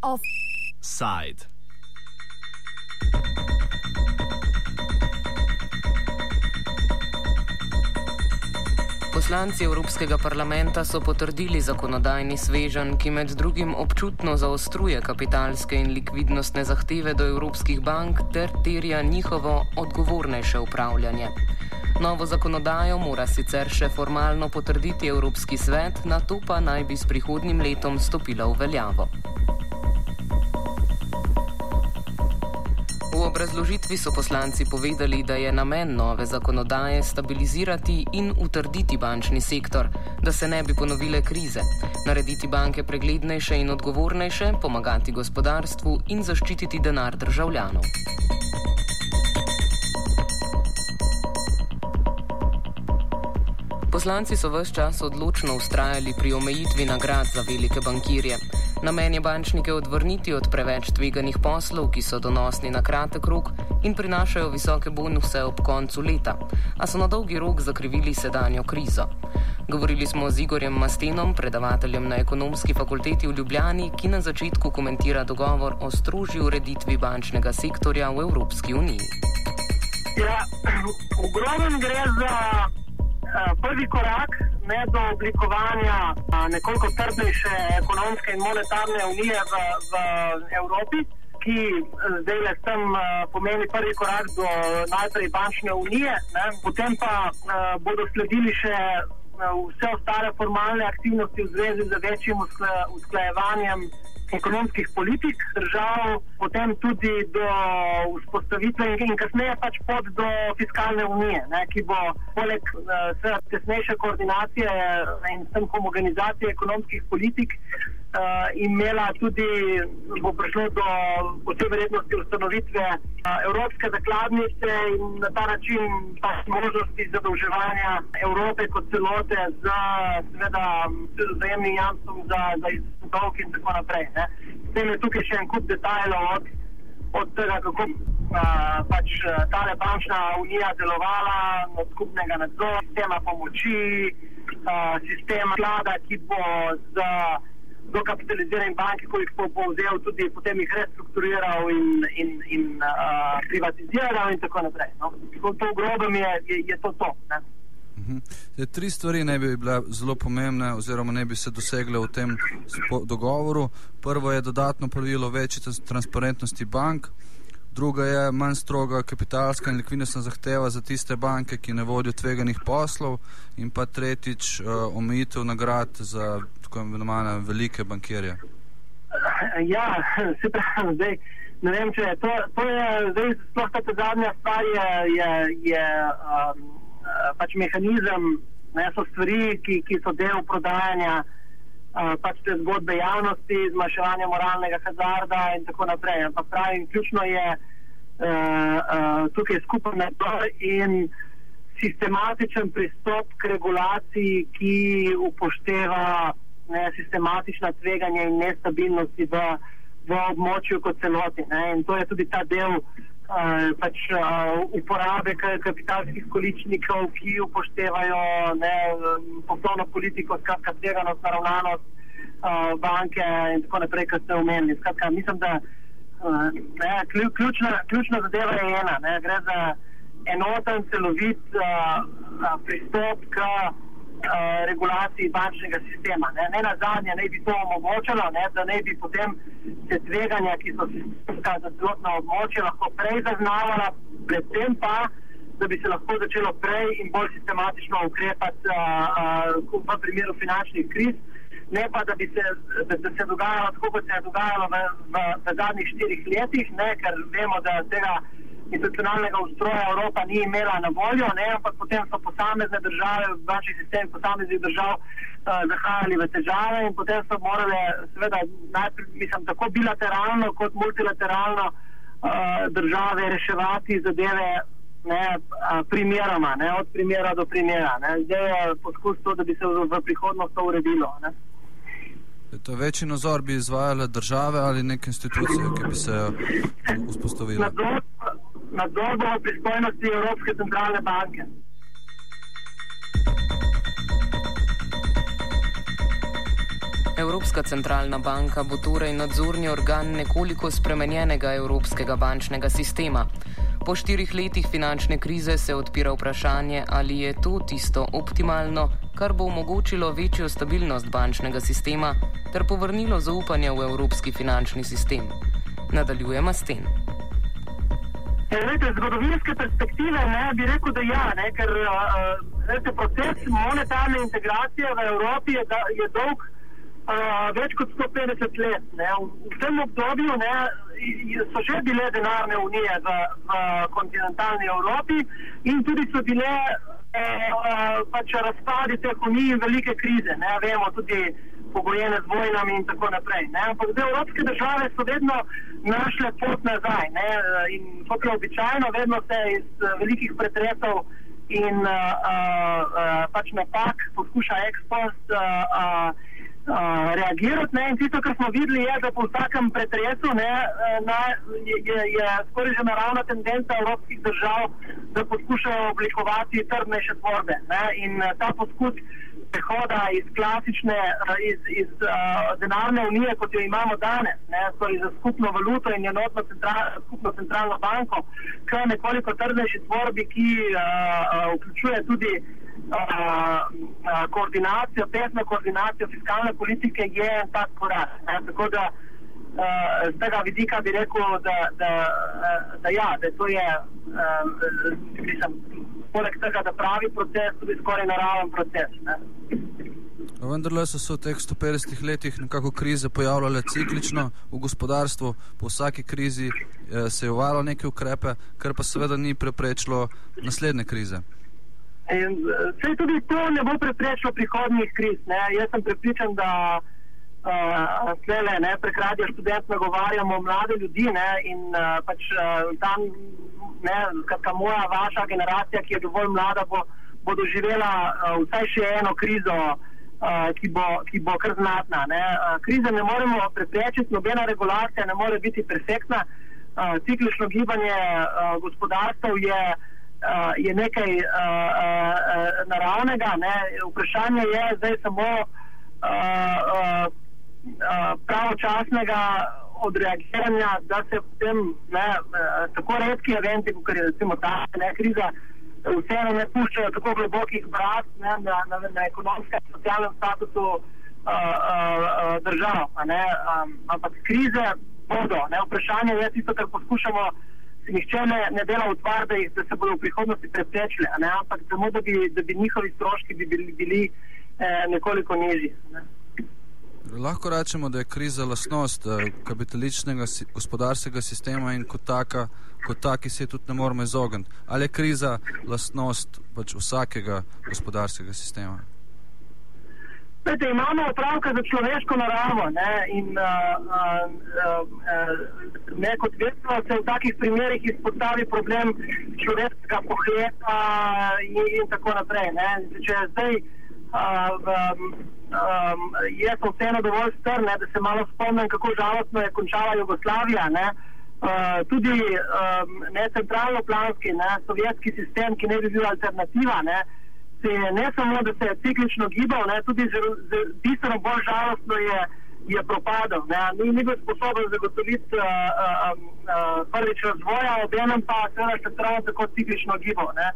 Offside. Poslanci Evropskega parlamenta so potrdili zakonodajni svežen, ki med drugim občutno zaostruje kapitalske in likvidnostne zahteve do evropskih bank ter terja njihovo odgovornejše upravljanje. Novo zakonodajo mora sicer še formalno potrditi Evropski svet, na to pa naj bi s prihodnim letom stopila v veljavo. V obrazložitvi so poslanci povedali, da je namen nove zakonodaje stabilizirati in utrditi bančni sektor, da se ne bi ponovile krize, narediti banke preglednejše in odgovornejše, pomagati gospodarstvu in zaščititi denar državljanov. Poslanci so vse čas odločno ustrajali pri omejitvi nagrad za velike bankirje. Namen je bančnike odvrniti od preveč tveganih poslov, ki so donosni na kratek rok in prinašajo visoke bonuse ob koncu leta, a so na dolgi rok zakrivili sedanjo krizo. Govorili smo z Igorjem Mastenom, predavateljem na ekonomski fakulteti v Ljubljani, ki na začetku komentira dogovor o strožji ureditvi bančnega sektorja v Evropski uniji. Ja, glavnem gre za prvi korak ne do oblikovanja nekoliko trdnejše ekonomske in monetarne unije v, v Evropi, ki zdaj le tem pomeni prvi korak do najprej bančne unije, ne, potem pa bodo sledili še vse ostale formalne aktivnosti v zvezi z večjim usklajevanjem ekonomskih politik držav, potem tudi do vzpostavitve in kasneje pač pot do fiskalne unije, ne, ki bo poleg uh, tesnejše koordinacije in s tem homogenizacije ekonomskih politik uh, imela tudi, bo prišlo do vse verjetnosti ustanovitve uh, Evropske zakladnice in na ta način pa možnosti zadolževanja Evrope kot celote z seveda vzajemnim jamstvom za, za dolg in tako naprej. Ne. S tem je tukaj še en kup detajlov od, od tega, kako uh, pač ta bančna unija delovala, od skupnega nadzora, sistema pomoči, uh, sistema vlada, ki bo za dokapitaliziranih bank, ko jih bo povzel, tudi potem jih restrukturiral in, in, in uh, privatiziral in tako naprej. No. To, to v grobem je, je, je to to. Ne. Zdaj, tri stvari ne bi bile zelo pomembne, oziroma ne bi se dosegle v tem dogovoru. Prvo je dodatno pravilo večje transparentnosti bank, druga je manj stroga kapitalska in likvidnostna zahteva za tiste banke, ki ne vodijo tveganih poslov, in pa tretjič uh, omejitev nagrad za tako imenovane velike bankirje. Ja, se pravi, zdaj. Ne vem, če je to, to je zdaj sploh ta zadnja stvar, je, je, je um, pač mehanizem, ne, so stvari, ki, ki so del prodajanja uh, pač te zgodbe javnosti, zmanjševanja moralnega hazarda in tako naprej. Ampak pravim, ključno je uh, uh, tukaj skupaj nadzor in sistematičen pristop k regulaciji, ki upošteva ne, sistematična tveganja in nestabilnosti v, v območju kot celoti. Ne. In to je tudi ta del uh, pač, uh, uporabe kapitalskih količnikov, ki upoštevajo poslovno politiko, skratka, tveganost, naravnanost uh, banke in tako naprej, kar ste omenili. Skratka, mislim, da uh, ne, ključna, ključna zadeva je ena. Ne, gre za enoten, celovit uh, pristop k uh, regulaciji bančnega sistema. Ne, ne na zadnje, ne bi to omogočalo, ne, da ne bi potem se tveganja, ki so sistemska za celotno območje, lahko prej zaznavala, predvsem pa, da bi se lahko začelo prej in bolj sistematično ukrepati uh, uh, v primeru finančnih kriz. Ne pa, da bi se, da, da se dogajalo tako, kot se je dogajalo v, v, v zadnjih štirih letih, ne, ker vemo, da tega institucionalnega ustroja Evropa ni imela na voljo, ne, ampak potem so posamezne države, vaši sistemi posameznih držav, uh, zahajali v težave in potem so morali, seveda, najprej, mislim, tako bilateralno kot multilateralno uh, države reševati zadeve. Ne, primeroma, ne, od primera do primera. Ne. Zdaj je poskus to, da bi se v, v prihodnost to uredilo. Ne. To večji nadzor bi izvajale države ali neke institucije, ki bi se vzpostavile? Nadzor, nadzor v pristojnosti Evropske centralne banke. Evropska centralna banka bo torej nadzorni organ nekoliko spremenjenega evropskega bančnega sistema. Po štirih letih finančne krize se odpira vprašanje, ali je to tisto optimalno, kar bo omogočilo večjo stabilnost bančnega sistema ter povrnilo zaupanje v evropski finančni sistem. Nadaljujemo s tem. Iz zgodovinske perspektive ne, bi rekel, da ja, ne, ker uh, proces monetarne integracije v Evropi je, da, je dolg uh, več kot 150 let. Ne. V, tem obdobju ne, so že bile denarne unije v, v kontinentalni Evropi in tudi so bile uh, pač razpadi teh unij in velike krize. Ne. Vemo tudi pogojene z vojnami in tako naprej. Ne? Ampak zdaj evropske države so vedno našle pot nazaj ne? in kot je običajno, vedno se iz uh, velikih pretresov in uh, uh, pač napak poskuša ekspost uh, uh, uh, reagirati. Ne? In tisto, kar smo videli, je, da po vsakem pretresu ne, na, je, je, je skoraj že naravna tendenca evropskih držav, da poskušajo oblikovati trdnejše tvorbe. Ne? In uh, ta poskus prehoda iz klasične, iz, iz uh, denarne unije, kot jo imamo danes, ne, torej za skupno valuto in enotno central, skupno centralno banko, k nekoliko trdnejši tvorbi, ki uh, uh, vključuje tudi uh, koordinacijo, tesno koordinacijo fiskalne politike, je en tak korak. Ne, tako da uh, z tega vidika bi rekel, da, da, da, ja, da to je, uh, mislim, poleg tega, da pravi proces, tudi skoraj naraven proces. Ne. Vendar so se v teh 150 letih nekako krize pojavljale ciklično v gospodarstvu, po vsaki krizi eh, se je uvalo neke ukrepe, kar pa seveda ni preprečilo naslednje krize. In, se tudi to ne bo preprečilo prihodnjih kriz. Ne. Jaz sem prepričan, da uh, slele, ne, prek radio študent nagovarjamo mlade ljudi ne, in uh, pač uh, tam, ne, kakor moja, vaša generacija, ki je dovolj mlada, bo, bo doživela uh, vsaj še eno krizo, uh, ki, bo, ki bo kar znatna. Ne. Uh, krize ne moremo preprečiti, nobena regulacija ne more biti perfektna. Uh, ciklično gibanje uh, gospodarstva je, uh, je nekaj uh, uh, naravnega. Ne. Vprašanje je zdaj samo. Uh, uh, pravočasnega odreagiranja, da se potem ne, tako redki eventi, kot je recimo ta ne, kriza, vseeno ne puščajo tako globokih brat ne, na, na, na ekonomskem in socialnem statusu uh, uh, držav. Um, ampak krize bodo. Ne, vprašanje je tisto, kar poskušamo. Nihče ne, ne dela utvar, da, da se bodo v prihodnosti preprečili, ampak samo, da bi, da bi njihovi stroški bi bili, bili eh, nekoliko nižji. Ne. Lahko rečemo, da je kriza lasnost eh, kapitalističnega gospodarskega sistema in kot taka, kot taki se tudi ne moremo izogniti. Ali je kriza lasnost pač vsakega gospodarskega sistema? Pete, imamo opravka za človeško naravo ne? in uh, uh, uh, ne kot vedno se v takih primerih izpostavi problem človeškega pohlepa in, in tako naprej. Ne? Če zdaj uh, um, jaz sem vseeno dovolj strn, da se malo spomnim, kako žalostno je končala Jugoslavija. Ne? Uh, tudi um, ne centralno planski, ne, sovjetski sistem, ki ne bi bil alternativa, ne, se je ne samo, da se je ciklično gibal, ne, tudi bistveno bolj žalostno je, je propadal. Ne, ni, ni bil sposoben zagotoviti uh, uh, uh, prvič razvoja, ob enem pa se je še trajno tako ciklično gibal. Ne.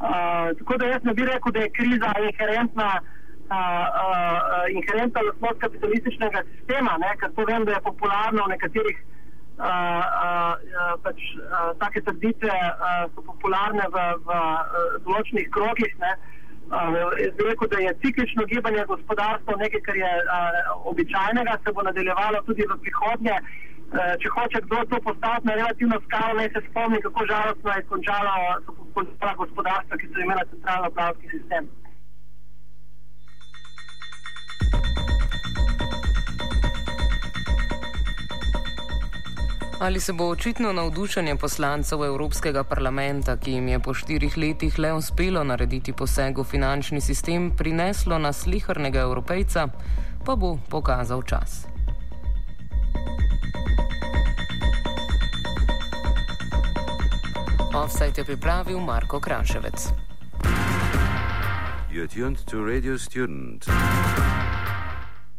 Uh, tako da jaz ne bi rekel, da je kriza inherentna inherentna lastnost kapitalističnega sistema, ne, ker to vem, da je popularno v nekaterih uh, uh, pač, uh, take trditve, uh, so popularne v, v uh, določenih krogih. Ne. Uh, rekel, da je ciklično gibanje gospodarstva nekaj, kar je uh, običajnega, se bo nadaljevalo tudi v prihodnje. Uh, če hoče kdo to postaviti na relativno skalo, naj se spomni, kako žalostno je končalo gospodarstvo, ki so imeli centralno pravski sistem. Ali se bo očitno navdušenje poslancev Evropskega parlamenta, ki jim je po štirih letih le uspelo narediti poseg v finančni sistem, prineslo na slihrnega evropejca, pa bo pokazal čas. Offside je pripravil Marko Kraševec. You're tuned to Radio Student.